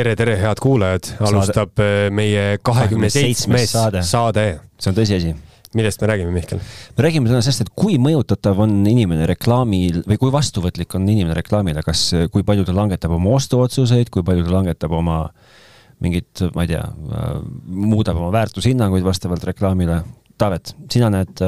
tere, tere, head kuulajad, alustab saade. meie kahekümne seitsmes saade, saade.. see on tõsiasi. millest me räägime, Mihkel? me räägime täna sellest, et kui mõjutatav on inimene reklaamil või kui vastuvõtlik on inimene reklaamile, kas, kui palju ta langetab oma ostuotsuseid, kui palju ta langetab oma mingit, ma ei tea, muudab oma väärtushinnanguid vastavalt reklaamile. Taavet, sina näed,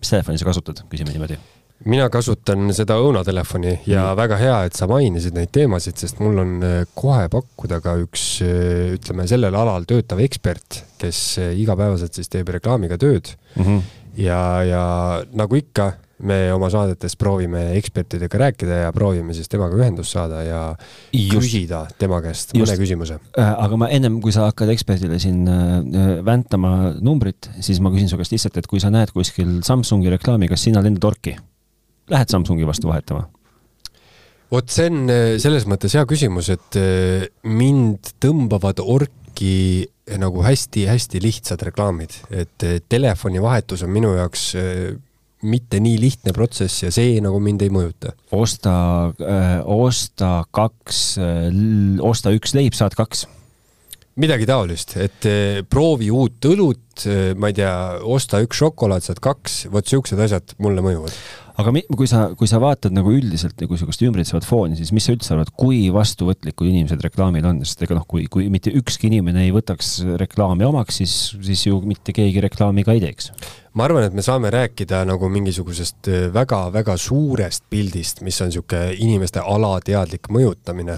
mis telefoni sa kasutad, küsime niimoodi mina kasutan seda õunatelefoni ja mm. väga hea, et sa mainisid neid teemasid, sest mul on äh, kohe pakkuda ka üks, äh, ütleme, sellel alal töötav ekspert, kes äh, igapäevaselt siis teeb reklaamiga tööd mm. -hmm. ja, ja nagu ikka, me oma saadetes proovime ekspertidega rääkida ja proovime siis temaga ühendust saada ja just, küsida tema käest mõne just. küsimuse. aga ma ennem, kui sa hakkad eksperdile siin väntama numbrit, siis ma küsin su käest lihtsalt, et kui sa näed kuskil Samsungi reklaami, kas sina lendad orki? Lähed Samsungi vastu vahetama? vot see on äh, selles mõttes hea küsimus, et äh, mind tõmbavad orki äh, nagu hästi-hästi lihtsad reklaamid, et telefonivahetus on minu jaoks mitte nii lihtne protsess ja see nagu mind ei mõjuta. osta osta kaks osta üks leib, saad kaks. Midagi taolist, et proovi uut õlut, ma ei tea, osta üks šokolaad, saad kaks, vot siuksed asjad mulle mõjuvad aga kui sa, kui sa vaatad nagu üldiselt nagu niisugust ümbritsevat fooni, siis mis sa üldse arvad, kui vastuvõtlikud inimesed reklaamil on, sest ega noh, kui, kui mitte ükski inimene ei võtaks reklaami omaks, siis, siis ju mitte keegi reklaami ka ei teeks ma arvan, et me saame rääkida nagu mingisugusest väga-väga äh, suurest pildist, mis on niisugune inimeste alateadlik mõjutamine.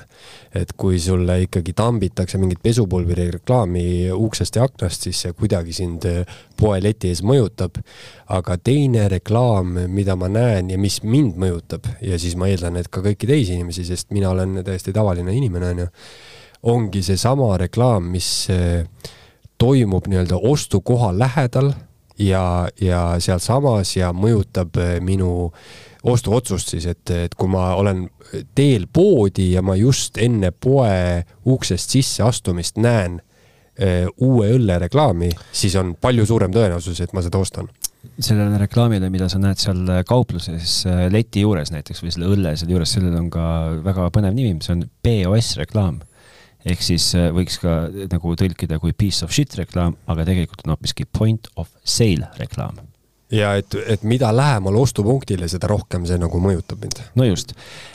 et kui sulle ikkagi tambitakse mingit pesupulbri reklaami uksest ja aknast, siis see kuidagi sind äh, poeleti ees mõjutab. aga teine reklaam, mida ma näen ja mis mind mõjutab ja siis ma eeldan, et ka kõiki teisi inimesi, sest mina olen täiesti tavaline inimene, onju, ongi seesama reklaam, mis äh, toimub nii-öelda ostukoha lähedal ja, ja sealsamas ja mõjutab äh, minu ostuotsust siis, et, et kui ma olen teel poodi ja ma just enne poe uksest sisseastumist näen äh, uue õlle reklaami, siis on palju suurem tõenäosus, et ma seda ostan. Sellele reklaamile, mida sa näed seal kaupluses äh, leti juures näiteks või selle õlle seal juures, sellel on ka väga põnev nimi, see on POS reklaam ehk siis äh, võiks ka nagu tõlkida kui piece of shit reklaam, aga tegelikult on hoopiski point of sale reklaam. ja et, et mida lähemal ostupunktile, seda rohkem see nagu mõjutab mind. no just.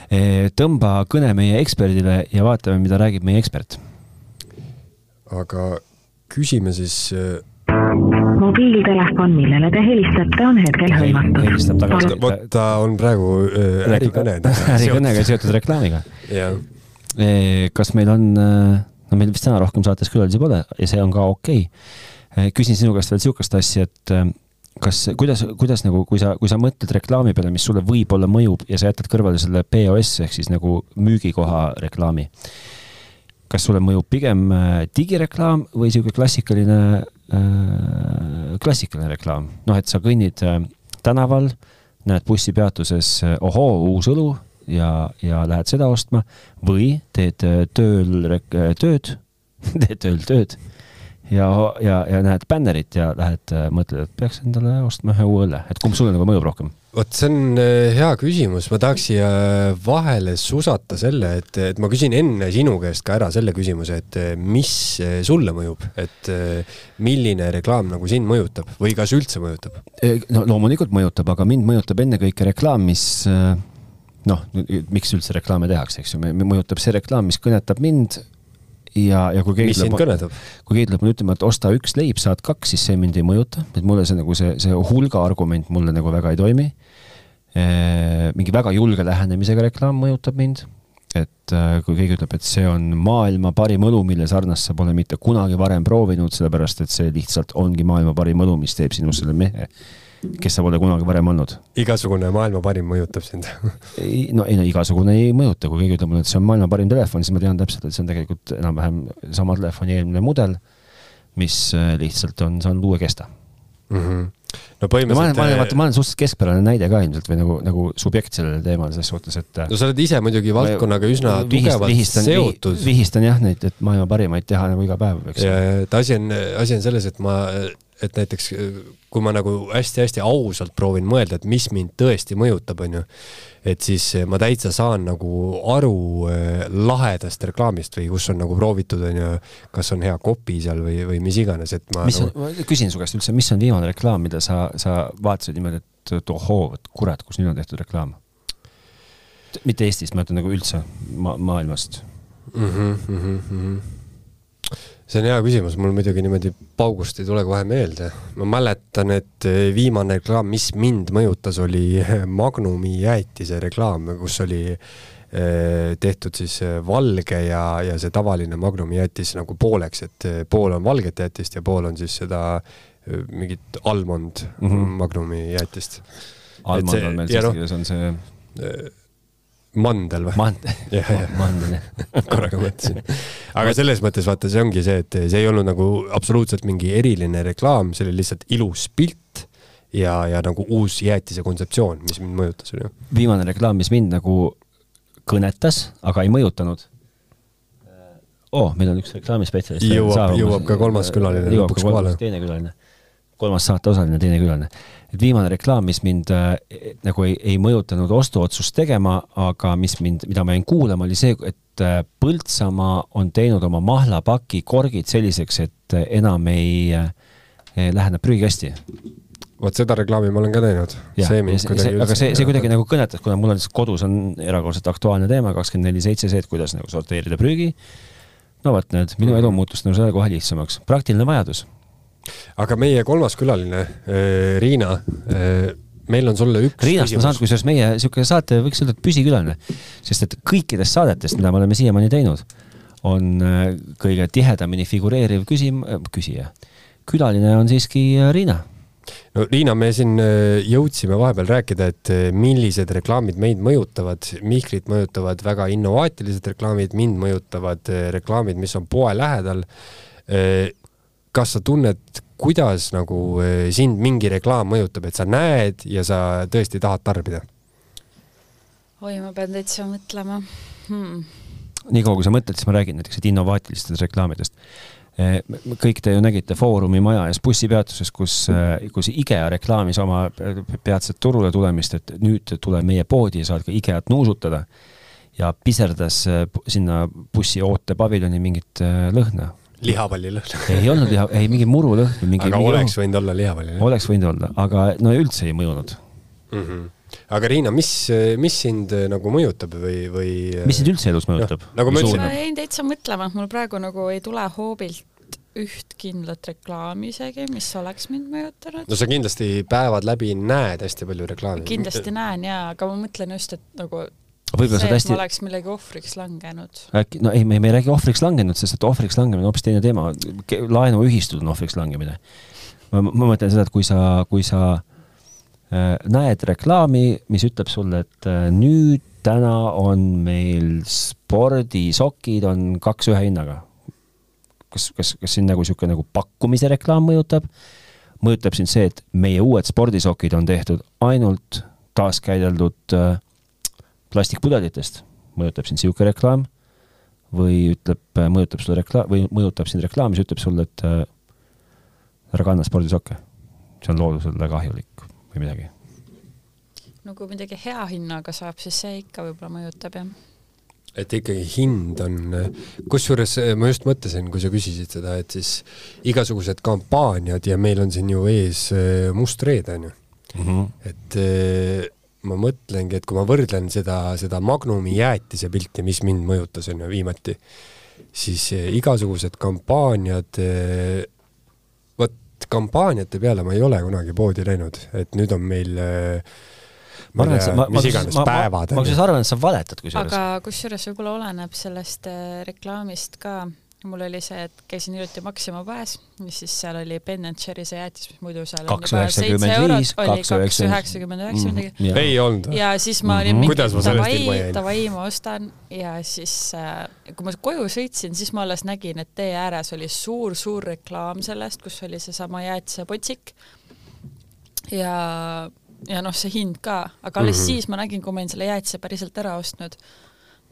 E, tõmba kõne meie eksperdile ja vaatame, mida räägib meie ekspert. aga küsime siis äh, mobiiltelefon, millele te helistate, on hetkel tagasi. vot ta on praegu äh, ärikõne. ärikõnega seotud reklaamiga. jah kas meil on, no meil vist täna rohkem saates külalisi pole ja see on ka okei okay.. küsin sinu käest veel niisugust asja, et kas, kuidas, kuidas nagu, kui sa, kui sa mõtled reklaami peale, mis sulle võib-olla mõjub ja sa jätad kõrvale selle POS ehk siis nagu müügikoha reklaami. kas sulle mõjub pigem digireklaam või niisugune klassikaline klassikaline reklaam, noh, et sa kõnnid tänaval, näed bussipeatuses, ohoo, uus õlu ja, ja lähed seda ostma või teed äh, tööl äh, tööd teed tööl tööd ja, ja, ja näed bännerit ja lähed, äh, mõtled, et peaks endale ostma ühe uue õlle, et kumb sulle nagu mõjub rohkem? vot see on hea küsimus, ma tahaks siia vahele susata selle, et, et ma küsin enne sinu käest ka ära selle küsimuse, et mis sulle mõjub, et milline reklaam nagu sind mõjutab või kas üldse mõjutab? no loomulikult mõjutab, aga mind mõjutab ennekõike reklaam, mis noh, miks üldse reklaame tehakse, eks ju, mõjutab see reklaam, mis kõnetab mind ja, ja kui keegi tuleb, kui keegi tuleb mulle ütlema, et osta üks leib, saad kaks, siis see mind ei mõjuta, et mulle see nagu see, see hulga argument mulle nagu väga ei toimi e,. mingi väga julge lähenemisega reklaam mõjutab mind, et äh, kui keegi ütleb, et see on maailma parim õlu, mille sarnast sa pole mitte kunagi varem proovinud, sellepärast et see lihtsalt ongi maailma parim õlu, mis teeb sinust selle mehe kes sa pole kunagi varem olnud. igasugune maailma parim mõjutab sind no ei no igasugune ei mõjuta, kui keegi ütleb mulle, et see on maailma parim telefon, siis ma tean täpselt, et see on tegelikult enam-vähem sama telefoni eelmine mudel, mis äh, lihtsalt on saanud uue kesta mm. -hmm no põhimõtteliselt no,. ma olen, vaata, ma olen suhteliselt keskpärane näide ka ilmselt või nagu, nagu subjekt sellel teemal selles suhtes, et. no sa oled ise muidugi valdkonnaga üsna vihist, tugevalt vihistan, seotud. vihistan jah neid, et maailma parimaid teha nagu iga päev, eks. et asi on, asi on selles, et ma et näiteks kui ma nagu hästi-hästi ausalt proovin mõelda, et mis mind tõesti mõjutab, onju, et siis ma täitsa saan nagu aru äh, lahedast reklaamist või kus on nagu proovitud, onju, kas on hea kopi seal või, või mis iganes, et ma mis on nagu... nagu..., küsin su käest üldse, mis on viimane reklaam, mida sa, sa vaatasid niimoodi, et ohoo, et kurat, kus nüüd on tehtud reklaam? mitte Eestist, ma ütlen nagu üldse ma maailmast mm. -hmm, mm -hmm see on hea küsimus, mul muidugi niimoodi paugust ei tule kohe meelde. ma mäletan, et viimane reklaam, mis mind mõjutas, oli Magnumi jäätise reklaam, kus oli eh, tehtud siis eh, valge ja, ja see tavaline Magnumi jäätis nagu pooleks, et eh, pool on valget jäätist ja pool on siis seda mingit almond mm -hmm. Magnumi jäätist. almond on meil eesti keeles no, on see mandel või? Mandel, mandel jah korraga mõtlesin. Aga selles mõttes vaata, see ongi see, et see ei olnud nagu absoluutselt mingi eriline reklaam, see oli lihtsalt ilus pilt ja, ja nagu uus jäätise kontseptsioon, mis mind mõjutas, onju. viimane reklaam, mis mind nagu kõnetas, aga ei mõjutanud. oo oh,, meil on üks reklaamispetsialist. jõuab, jõuab ka kolmas külaline lõpuks kohale. teine külaline, kolmas saateosaline, teine külaline et viimane reklaam, mis mind äh, nagu ei, ei mõjutanud ostuotsust tegema, aga mis mind, mida ma jäin kuulama, oli see, et äh, Põltsamaa on teinud oma mahlapaki korgid selliseks, et äh, enam ei äh, lähe nad prügikasti. Vot seda reklaami ma olen ka teinud. aga see, see kuidagi nagu kõnetas, kuna mul on lihtsalt kodus on erakordselt aktuaalne teema, kakskümmend neli seitse see, et kuidas nagu sorteerida prügi. no vot, näed, minu elu muutus nagu selle kohe lihtsamaks, praktiline vajadus. Aga meie kolmas külaline, Riina, meil on sulle üks Riinast ma saan, kusjuures meie niisugune saate võiks öelda, et püsikülaline, sest et kõikidest saadetest, mida me oleme siiamaani teinud, on äh, kõige tihedamini figureeriv küsim-, küsija. külaline on siiski Riina no Riina, me siin jõudsime vahepeal rääkida, et millised reklaamid meid mõjutavad. Mihklit mõjutavad väga innovaatilised reklaamid, mind mõjutavad reklaamid, mis on poe lähedal kas sa tunned, kuidas nagu eh, sind mingi reklaam mõjutab, et sa näed ja sa tõesti tahad tarbida? oi, ma pean täitsa mõtlema hmm.. niikaua, kui sa mõtled, siis ma räägin näiteks, innovaatilistest reklaamidest. Eh, kõik te ju nägite Foorumi maja ees bussipeatuses, kus, eh, kus IKEA reklaamis oma peatset turule tulemist, et nüüd tule meie poodi ja saad ka IKEA-t nuusutada. ja piserdas sinna bussi ootepaviljoni mingit lõhna lihapallilõhn ei olnud liha, ei mingi murulõhn. aga mingi oleks võinud olla lihapallilõhn? oleks võinud olla, aga no üldse ei mõjunud mm. -hmm aga Riina, mis, mis sind äh, nagu mõjutab või, või? mis sind üldse elus mõjutab no,? nagu ma ütlesin. ma jäin täitsa mõtlema, mul praegu nagu ei tule hoobilt üht kindlat reklaami isegi, mis oleks mind mõjutanud. no sa kindlasti päevad läbi näed hästi palju reklaami. kindlasti näen jaa, aga ma mõtlen just, et nagu võib-olla sa oled hästi. oleks millegi ohvriks langenud. äkki, no ei, me, me ei räägi ohvriks langenud, sest et ohvriks langemine on hoopis teine teema. laenuühistud on ohvriks langemine. ma, ma mõtlen seda, et kui sa, kui sa äh, näed reklaami, mis ütleb sulle, et äh, nüüd täna on meil spordisokid on kaks ühe hinnaga. kas, kas, kas siin nagu niisugune nagu pakkumise reklaam mõjutab? mõjutab sind see, et meie uued spordisokid on tehtud ainult taaskäideldud äh, plastikpudelitest, mõjutab sind niisugune reklaam või ütleb, mõjutab sulle reklaam või mõjutab sind reklaam, mis ütleb sulle, et äh, ära kanna spordisokke. see on loodusele kahjulik või midagi. no kui midagi hea hinnaga saab, siis see ikka võib-olla mõjutab, jah et ikkagi hind on, kusjuures äh, ma just mõtlesin, kui sa küsisid seda, et siis igasugused kampaaniad ja meil on siin ju ees äh, must reede onju mm. -hmm. et ma mõtlengi, et kui ma võrdlen seda, seda Magnumi jäätise pilti, mis mind mõjutas, on ju, viimati, siis eh, igasugused kampaaniad, eh, vot kampaaniate peale ma ei ole kunagi poodi läinud, et nüüd on meil eh, ma arvan, et sa, ma, ma, päevad. ma, ma kusjuures arvan, et sa valetad kusjuures. aga kusjuures võib-olla oleneb sellest reklaamist ka mul oli see, et käisin hiljuti Maxima poes, mis siis seal oli Ben and Jerry see jäätis, mis muidu seal kaks üheksakümmend viis, kaks üheksakümmend üheksa midagi. Mhm. ei olnud. ja siis ma olin mingi davai, davai, ma ostan ja siis äh, kui ma koju sõitsin, siis ma alles nägin, et tee ääres oli suur-suur reklaam sellest, kus oli seesama jäätisepotsik. ja, ja noh, see hind ka, aga alles mm -hmm. siis ma nägin, kui ma olin selle jäätise päriselt ära ostnud.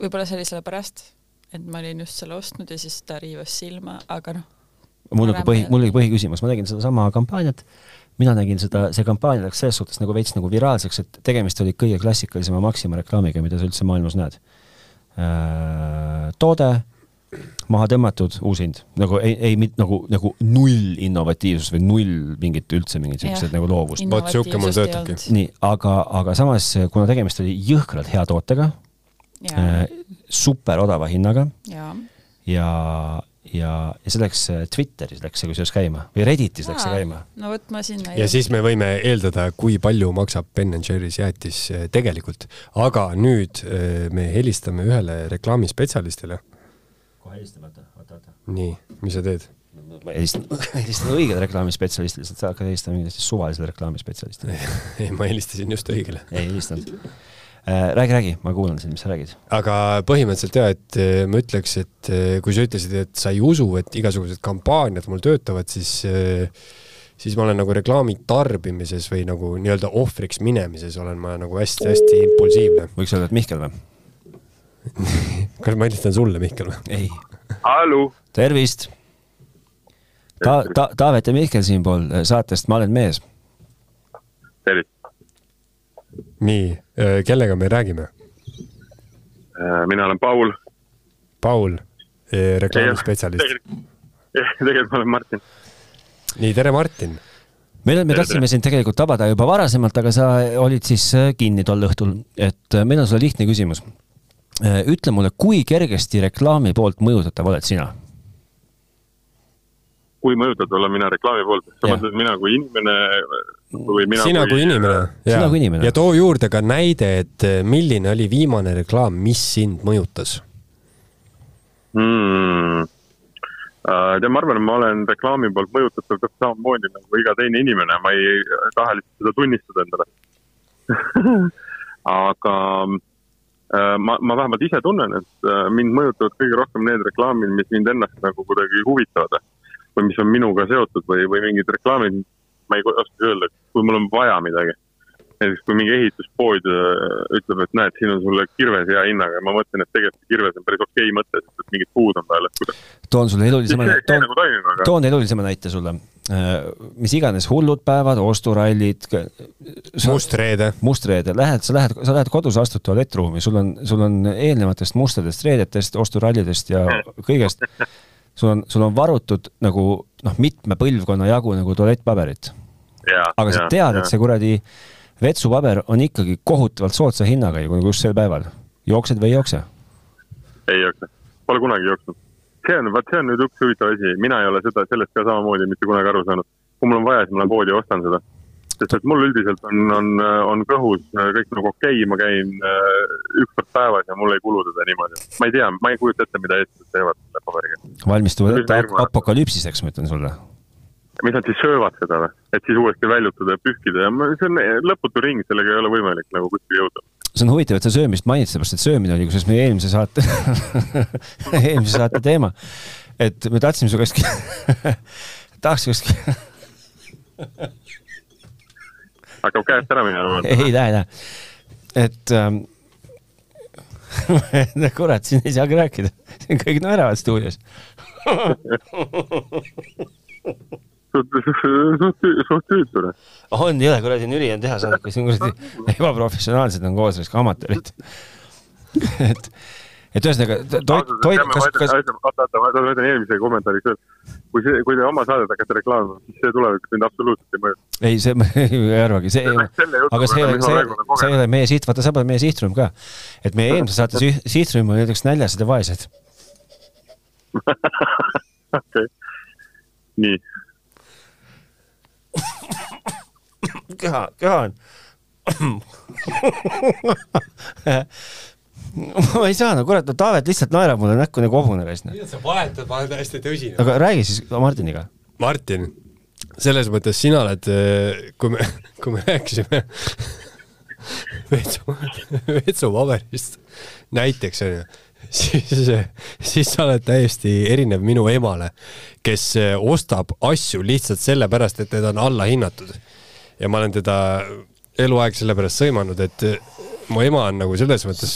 võib-olla see oli sellepärast et ma olin just selle ostnud ja siis ta riivas silma, aga noh, mul oli põhi, mul oli põhiküsimus, ma nägin sedasama kampaaniat, mina nägin seda, see kampaania läks selles suhtes nagu veits nagu viraalseks, et tegemist oli kõige klassikalisema Maxima reklaamiga, mida sa üldse maailmas näed. Äh, toode, maha tõmmatud, uus hind, nagu ei, ei mit, nagu, nagu null innovatiivsus või null mingit üldse mingit siukseid nagu loovust. vot siuke mul töötabki. nii, aga, aga samas, kuna tegemist oli jõhkralt hea tootega, super odava hinnaga ja, ja, ja, ja see läks äh, Twitteris läks see kusjuures käima või Redditis Aa, läks see käima. no vot, ma sinna ja siis me võime eeldada, kui palju maksab Ben Jerry's jäätis äh, tegelikult, aga nüüd me helistame ühele reklaamispetsialistile kohe helistame, oota, oota, oota. nii, mis sa teed? ma helistan, helistan õigele reklaamispetsialistile, sa hakkad helistama mingile suvalisele reklaamispetsialistile ei, ma helistasin just õigele. ei helistanud äh,. Räägi, räägi, ma kuulan sind, mis sa räägid. aga põhimõtteliselt jaa, et äh, ma ütleks, et äh, kui sa ütlesid, et sa ei usu, et igasugused kampaaniad mul töötavad, siis äh, siis ma olen nagu reklaami tarbimises või nagu nii-öelda ohvriks minemises olen ma nagu hästi-hästi impulsiivne. võiks öelda, et Mihkel või? kas ma helistan sulle, Mihkel või? ei. hallo. tervist. Ta-, ta-, Taavet ja Mihkel siinpool äh, saatest Ma olen mees. tervist. Nii, äh, kellega me räägime? Äh, mina olen Paul. Paul, reklaamispetsialist. tegelikult ma olen Martin. nii, tere, Martin meil, me tahtsime sind tegelikult tabada juba varasemalt, aga sa olid siis kinni tol õhtul, et meil on sulle lihtne küsimus. Äh, ütle mulle, kui kergesti reklaami poolt mõjutatav oled sina? Kui mõjutatud olen mina reklaami poolt, sa mõtled mina kui inimene või mina sina kui, kui inimene, sina kui inimene. ja too juurde ka näide, et äh, milline oli viimane reklaam, mis sind mõjutas? Mm.? tead, ma arvan, et ma olen reklaami poolt mõjutatav täpselt samamoodi nagu iga teine inimene, ma ei taha lihtsalt seda tunnistada endale. Aga Äh, ma, ma vähemalt ise tunnen, et äh, mind mõjutavad kõige rohkem need reklaamid, mis mind ennast nagu kuidagi huvitavad või mis on minuga seotud või, või mingid reklaamid, ma ei oska öelda, kui mul on vaja midagi näiteks kui mingi ehituspood äh, ütleb, et näed, siin on sulle kirves hea hinnaga ja ma mõtlen, et tegelikult kirves on päris okei okay mõte, sest et mingid puud on peal, et kuidas. toon sulle elulisema, toon, nagu toon elulisema näite sulle. Äh, mis iganes hullud päevad, osturallid. must reede. must reede, lähed, sa lähed, sa lähed kodus, astud tualettruumi, sul on, sul on eelnevatest mustadest reedetest, osturallidest ja kõigest sul on, sul on varutud nagu noh, mitme põlvkonna jagu nagu tualettpaberit. aga sa tead, et see kuradi vetsupaber on ikkagi kohutavalt soodsa hinnaga ju just sel päeval. jooksed või ei jookse? ei jookse, pole kunagi jooksnud. see on, vaat see on nüüd üks huvitav asi, mina ei ole seda, sellest ka samamoodi mitte kunagi aru saanud. kui mul on vaja, siis ma lähen poodi ja ostan seda. sest et mul üldiselt on, on, on kõhus kõik nagu okei okay,, ma käin äh, üks kord päevas ja mul ei kulu teda niimoodi. ma ei tea, ma ei kujuta ette, mida eestlased teevad selle paberiga. Valmistuvad ette apokalüpsiseks, ma ütlen sulle mis nad siis söövad seda või, et siis uuesti väljutada ja pühkida ja see on lõputu ring, sellega ei ole võimalik nagu kuskile jõuda. see on huvitav, et sa söömist mainid, sellepärast et söömine oli kusjuures meie eelmise saate eelmise saate teema. et me tahtsime su käest tahaks käest hakkab käest ära minema. ei lähe, ei lähe. et ähm, kurat, siin ei saagi rääkida, siin kõik naeravad stuudios suht, suht tüütu. on, jõle kuradi on teha saadet, kui siin kuradi ebaprofessionaalsed on koos, ka amatöörid et, et ühesõnaga toit, toit, kas, kas. oota, oota, ma ütlen eelmise kommentaari ka. kui see, kui te oma saadet hakkate reklaamima, siis see tulevikus mind absoluutselt ei mõjuta. ei, see, ma ei arvagi, see, aga see, see, see ei ole meie siht, vaata, sa oled meie sihtrühm ka. et meie eelmises saates sihtrühm oli näiteks näljased ja vaesed okei, nii köha, köha on ma ei saa, no kurat, no Taavet lihtsalt naerab mulle näkku nagu hobune raisk. mida sa vahetad, ma olen täiesti tõsine. aga räägi siis Martiniga. Martin, selles mõttes sina oled, kui me, kui me rääkisime vetsu, vetsupaberist näiteks onju, siis, siis sa oled täiesti erinev minu emale, kes ostab asju lihtsalt sellepärast, et need on allahinnatud. ja ma olen teda eluaeg sellepärast sõimanud, et mu ema on nagu selles mõttes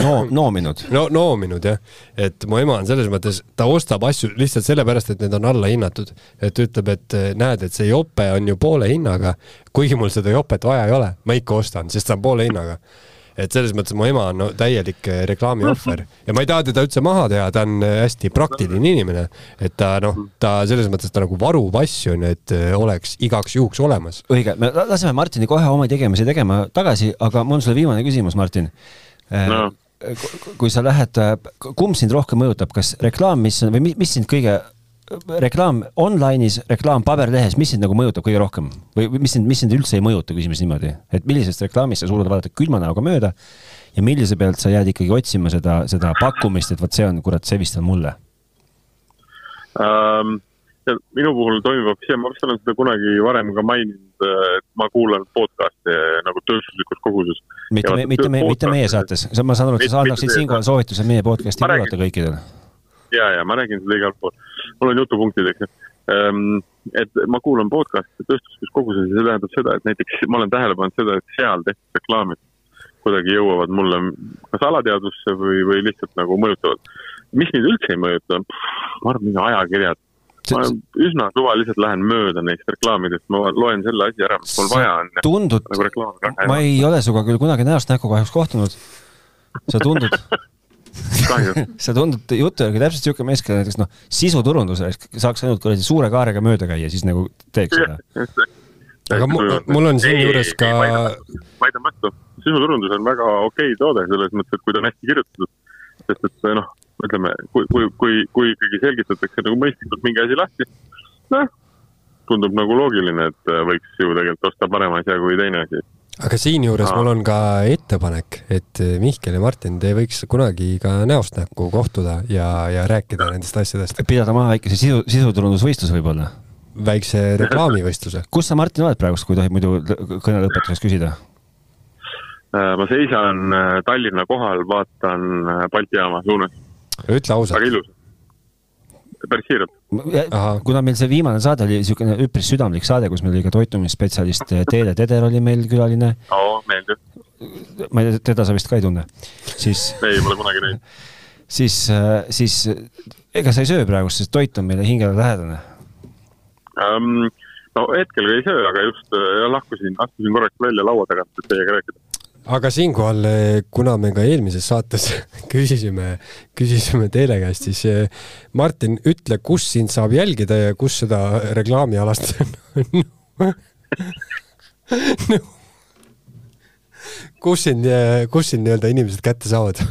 no, noominud. no noominud jah, et mu ema on selles mõttes, ta ostab asju lihtsalt sellepärast, et need on allahinnatud. et ütleb, et näed, et see jope on ju poole hinnaga, kuigi mul seda jopet vaja ei ole, ma ikka ostan, sest ta on poole hinnaga et selles mõttes mu ema on no, täielik eh, reklaami ohver ja ma ei taha teda üldse maha teha, ta on eh, hästi praktiline inimene, et ta noh, ta selles mõttes ta nagu varub asju, et eh, oleks igaks juhuks olemas. õige, me laseme Martini kohe oma tegemisi tegema tagasi, aga mul on sulle viimane küsimus, Martin. No. kui sa lähed, kumb sind rohkem mõjutab, kas reklaam, mis on või mis sind kõige reklaam online'is, reklaam paberlehes, mis sind nagu mõjutab kõige rohkem või mis sind, mis sind üldse ei mõjuta, küsime siis niimoodi, et millisest reklaamist sa suudad vaadata külma näoga mööda ja millise pealt sa jääd ikkagi otsima seda, seda pakkumist, et vot see on, kurat, see vist on mulle um,? minu puhul toimub see, ma vist olen seda kunagi varem ka maininud, et ma kuulan podcast'e nagu tööstuslikus koguses. mitte, mitte, mitte meie saates, ma saan aru, et sa annaksid siinkohal soovituse meie podcast'i kuulata kõikidele ja, ja ma räägin seda igalt poolt. Mul on jutupunktid, eks ju um,. et ma kuulan podcast'e tööstuslikus koguses ja see tähendab seda, et näiteks ma olen tähele pannud seda, et seal tehtud reklaamid kuidagi jõuavad mulle kas alateadvusse või, või lihtsalt nagu mõjutavad. mis mind üldse ei mõjuta, ma arvan, mingi ajakirjad ma üsna suvaliselt lähen mööda neist reklaamidest, ma loen selle asja ära, mis mul vaja on. tundud nagu, ma ei ole sinuga küll kunagi näost näkku kahjuks kohtunud. sa tundud sa tundud jutu järgi täpselt siuke mees, keda näiteks noh, sisuturundusel saaks ainult kuradi suure kaarega mööda käia, siis nagu teeks seda. aga mul, mul on siinjuures ka. vaidlen vastu, sisuturundus on väga okei toode selles mõttes, et kui ta on hästi kirjutatud, sest et noh, ütleme, kui, kui, kui, kui ikkagi selgitatakse nagu mõistlikult mingi asi lahti, noh, tundub nagu loogiline, et võiks ju tegelikult osta parema asja kui teine asi aga siinjuures mul on ka ettepanek, et eh, Mihkel ja Martin, te võiks kunagi ka näost näkku kohtuda ja, ja rääkida nendest asjadest. pidada maha väikese sisu, sisuturundusvõistluse võib-olla? väikse reklaamivõistluse. kus sa, Martin, oled praegust, kui tohib muidu kõne lõpetuseks küsida? Äh, ma seisan äh, Tallinna kohal, vaatan äh, Balti jaama suunas. ütle ausalt. väga ilus päris siiralt. kuna meil see viimane saade oli niisugune üpris südamlik saade, kus meil oli ka toitumisspetsialist eh, Teele Teder oli meil külaline. oo, meeldib. ma ei tea, teda sa vist ka ei tunne, siis. ei, pole kunagi näinud. siis, eh, siis ega sa ei söö praegu, sest toit on meile hingele lähedane um,. no hetkel ei söö, aga just lahkusin, astusin korraks välja laua tagant, et teiega rääkida aga siinkohal, eh, kuna me ka eelmises saates küsisime, küsisime teile käest, siis eh, Martin, ütle, kus sind saab jälgida ja kus seda reklaamialast no. no. kus sind, eh, kus sind nii-öelda inimesed kätte saavad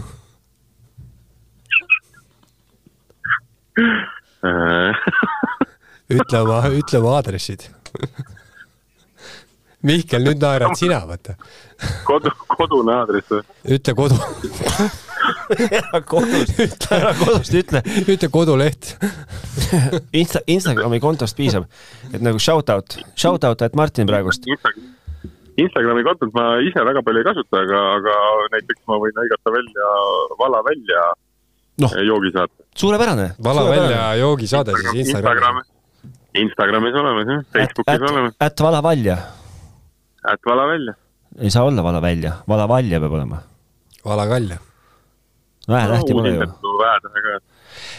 ütle oma, ütle oma aadressid Mihkel, nüüd naerad sina, vaata. kodu, kodune aadress või? ütle kodu kodust, ära kodust ütle. ütle koduleht Insta, Instagrami kontost piisab, et nagu shout out, shout out, et Martin praegust Insta,. Instagrami kontot ma ise väga palju ei kasuta, aga, aga näiteks ma võin lõigata välja, vala välja no. joogisaate. suurepärane. vala suurepärane. välja joogisaade siis Instagramis. Instagramis olemas jah, Facebookis olemas. ätt vala välja et vala välja. ei saa olla vala välja, vala valja peab olema. vala kalja. vähetähti pole ju.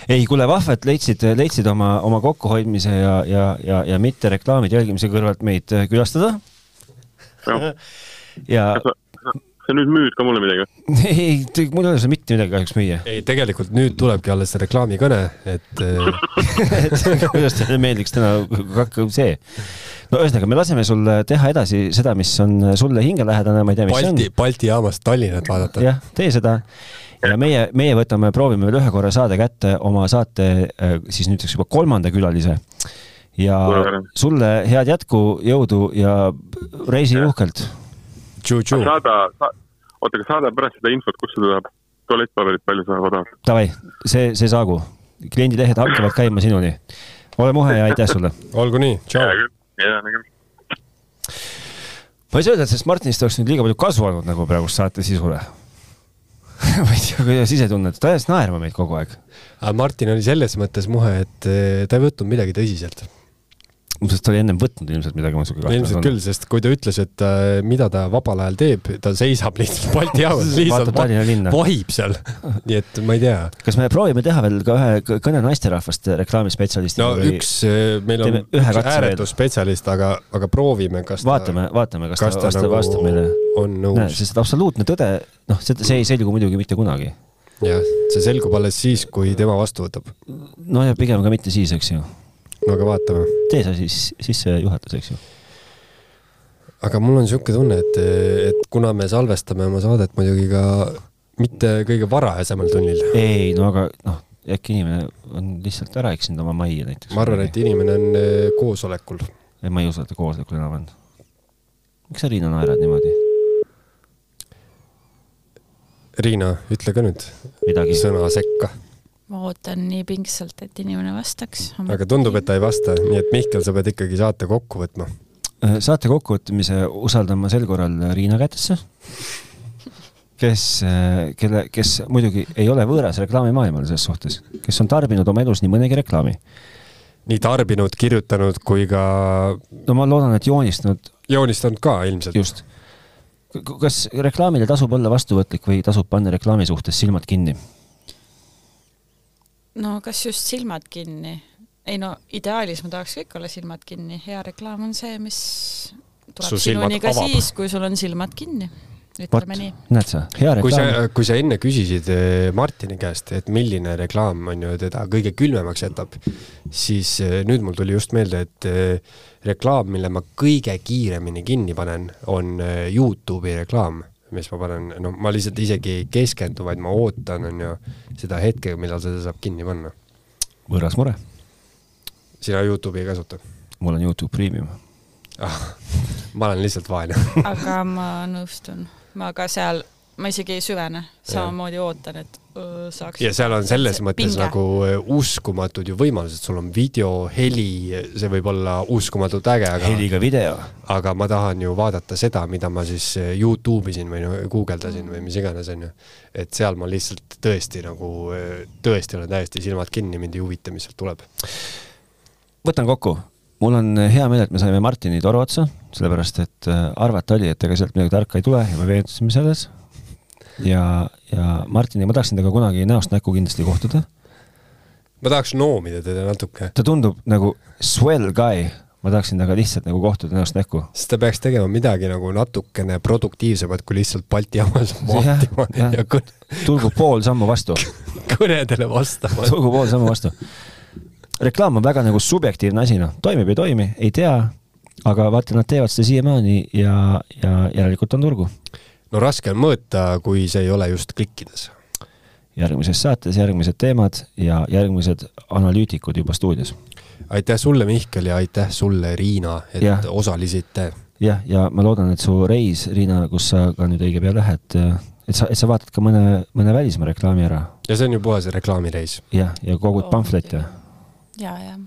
ei, kuule, vahva, et leidsid, leidsid oma, oma kokkuhoidmise ja, ja, ja, ja mitte reklaamide jälgimise kõrvalt meid külastada. ja sa nüüd müüd ka mulle midagi? ei, mul ei ole seal mitte midagi kahjuks müüa. ei, tegelikult nüüd tulebki alles reklaamikõne, et et kuidas teile meeldiks täna see no ühesõnaga, me laseme sul teha edasi seda, mis on sulle hingelähedane, ma ei tea, mis Balti, see on. Balti jaamast Tallinnat vaadata. jah, tee seda. ja meie, meie võtame, proovime veel ühe korra saada kätte oma saate äh, siis nüüdseks juba kolmanda külalise. ja sulle head jätku, jõudu ja reisi uhkelt. Saada sa,, oota, aga saada pärast seda infot, kus seda tualettpaberit palju saab odavalt? Davai, see, see saagu. kliendilehed hakkavad käima sinuni. ole muhe ja aitäh sulle. olgu nii, tšau hea nägemist. ma ei saa öelda, et sellest Martinist oleks nüüd liiga palju kasu olnud nagu praegust saate sisule ma ei tea, kuidas ise tunned, ta ajas naerma meid kogu aeg. aga Martin oli selles mõttes muhe, et eh, ta ei võtnud midagi tõsiselt. Sest ta oli ennem võtnud ilmselt midagi, ma siuke kahtlus on. küll, sest kui ta ütles, et äh, mida ta vabal ajal teeb, ta seisab lihtsalt Balti jaamas lihtsalt va vahib seal. nii et ma ei tea. kas me proovime teha veel ka ühe kõne naisterahvast reklaamispetsialistiga no või... üks, äh, meil on üks ääretu spetsialist, aga, aga proovime, kas vaatame, vaatame, kas, kas ta, ta nagu vastab meile. on nõus. sest absoluutne tõde, noh, see ei selgu muidugi mitte kunagi. jah, see selgub alles siis, kui tema vastu võtab. no ja pigem ka mitte siis, eks ju aga vaatame. tee sa siis sissejuhatus, eks ju. aga mul on niisugune tunne, et, et kuna me salvestame oma saadet muidugi ka mitte kõige varajasemal tunnil. ei, no aga noh, äkki inimene on lihtsalt ära eksinud oma majja näiteks. ma arvan, et inimene on eh, koosolekul. ei, ma ei usu, et ta koosolekul enam on. miks sa, Riina, naerad niimoodi? Riina, ütle ka nüüd Midagi. sõna sekka ma ootan nii pingsalt, et inimene vastaks. aga tundub, et ta ei vasta, nii et Mihkel, sa pead ikkagi saate kokku võtma. Äh, saate kokkuvõtmise usaldan ma sel korral Riina kätesse, kes, äh, kelle, kes muidugi ei ole võõras reklaamimaailmal selles suhtes, kes on tarbinud oma elus nii mõnegi reklaami. nii tarbinud, kirjutanud kui ka. no ma loodan, et joonistanud. joonistanud ka ilmselt. just. kas reklaamile tasub olla vastuvõtlik või tasub panna reklaami suhtes silmad kinni? No kas just silmad kinni? ei no ideaalis ma tahaks kõik olla silmad kinni, hea reklaam on see, mis tuleb sinuni ka avab. siis, kui sul on silmad kinni ütleme nii. näed sa, hea reklaam. kui sa, kui sa enne küsisid eh, Martini käest, et milline reklaam on ju teda kõige külmemaks jätab, siis eh, nüüd mul tuli just meelde, et eh, reklaam, mille ma kõige kiiremini kinni panen, on Youtube'i reklaam mis ma panen, no ma lihtsalt isegi ei keskendu, vaid ma ootan, on ju, seda hetke, millal seda saab kinni panna. võõras mure. sina Youtube'i ei kasuta? mul on Youtube Premium ah,. ma olen lihtsalt vaene aga ma nõustun, ma ka seal ma isegi ei süvene, samamoodi ootan, et saaks. ja seal on selles mõttes pinge. nagu uskumatud ju võimalused, sul on video, heli, see võib olla uskumatult äge, aga. heliga video. aga ma tahan ju vaadata seda, mida ma siis Youtube isin või no guugeldasin või mis iganes, onju. et seal ma lihtsalt tõesti nagu, tõesti olen täiesti silmad kinni, mind ei huvita, mis sealt tuleb. võtan kokku mul on hea meel, et me saime Martini toru otsa, sellepärast et arvata oli, et ega sealt midagi tarka ei tule ja me veendusime selles ja, ja Martini, ma tahaksin temaga kunagi näost näkku kindlasti kohtuda. ma tahaks noomida teda natuke. ta tundub nagu swell guy, ma tahaksin temaga lihtsalt nagu kohtuda näost näkku. siis ta peaks tegema midagi nagu natukene produktiivsemat kui lihtsalt Balti jaamas vaatima ja, ja, ja kõne. tulgu pool sammu vastu kõnedele vastama. tulgu pool sammu vastu. reklaam on väga nagu subjektiivne asi, noh, toimib, ei toimi, ei tea, aga vaata, nad teevad seda siiamaani ja, ja järelikult on turgu no raske on mõõta, kui see ei ole just klikkides. järgmises saates järgmised teemad ja järgmised analüütikud juba stuudios. aitäh sulle, Mihkel, ja aitäh sulle, Riina, et ja. osalesite. jah, ja ma loodan, et su reis, Riina, kus sa ka nüüd õige pea lähed, et sa, et sa vaatad ka mõne, mõne välismaa reklaami ära. ja see on ju puhas reklaamireis. jah, ja kogud oh, pamflette. ja, jah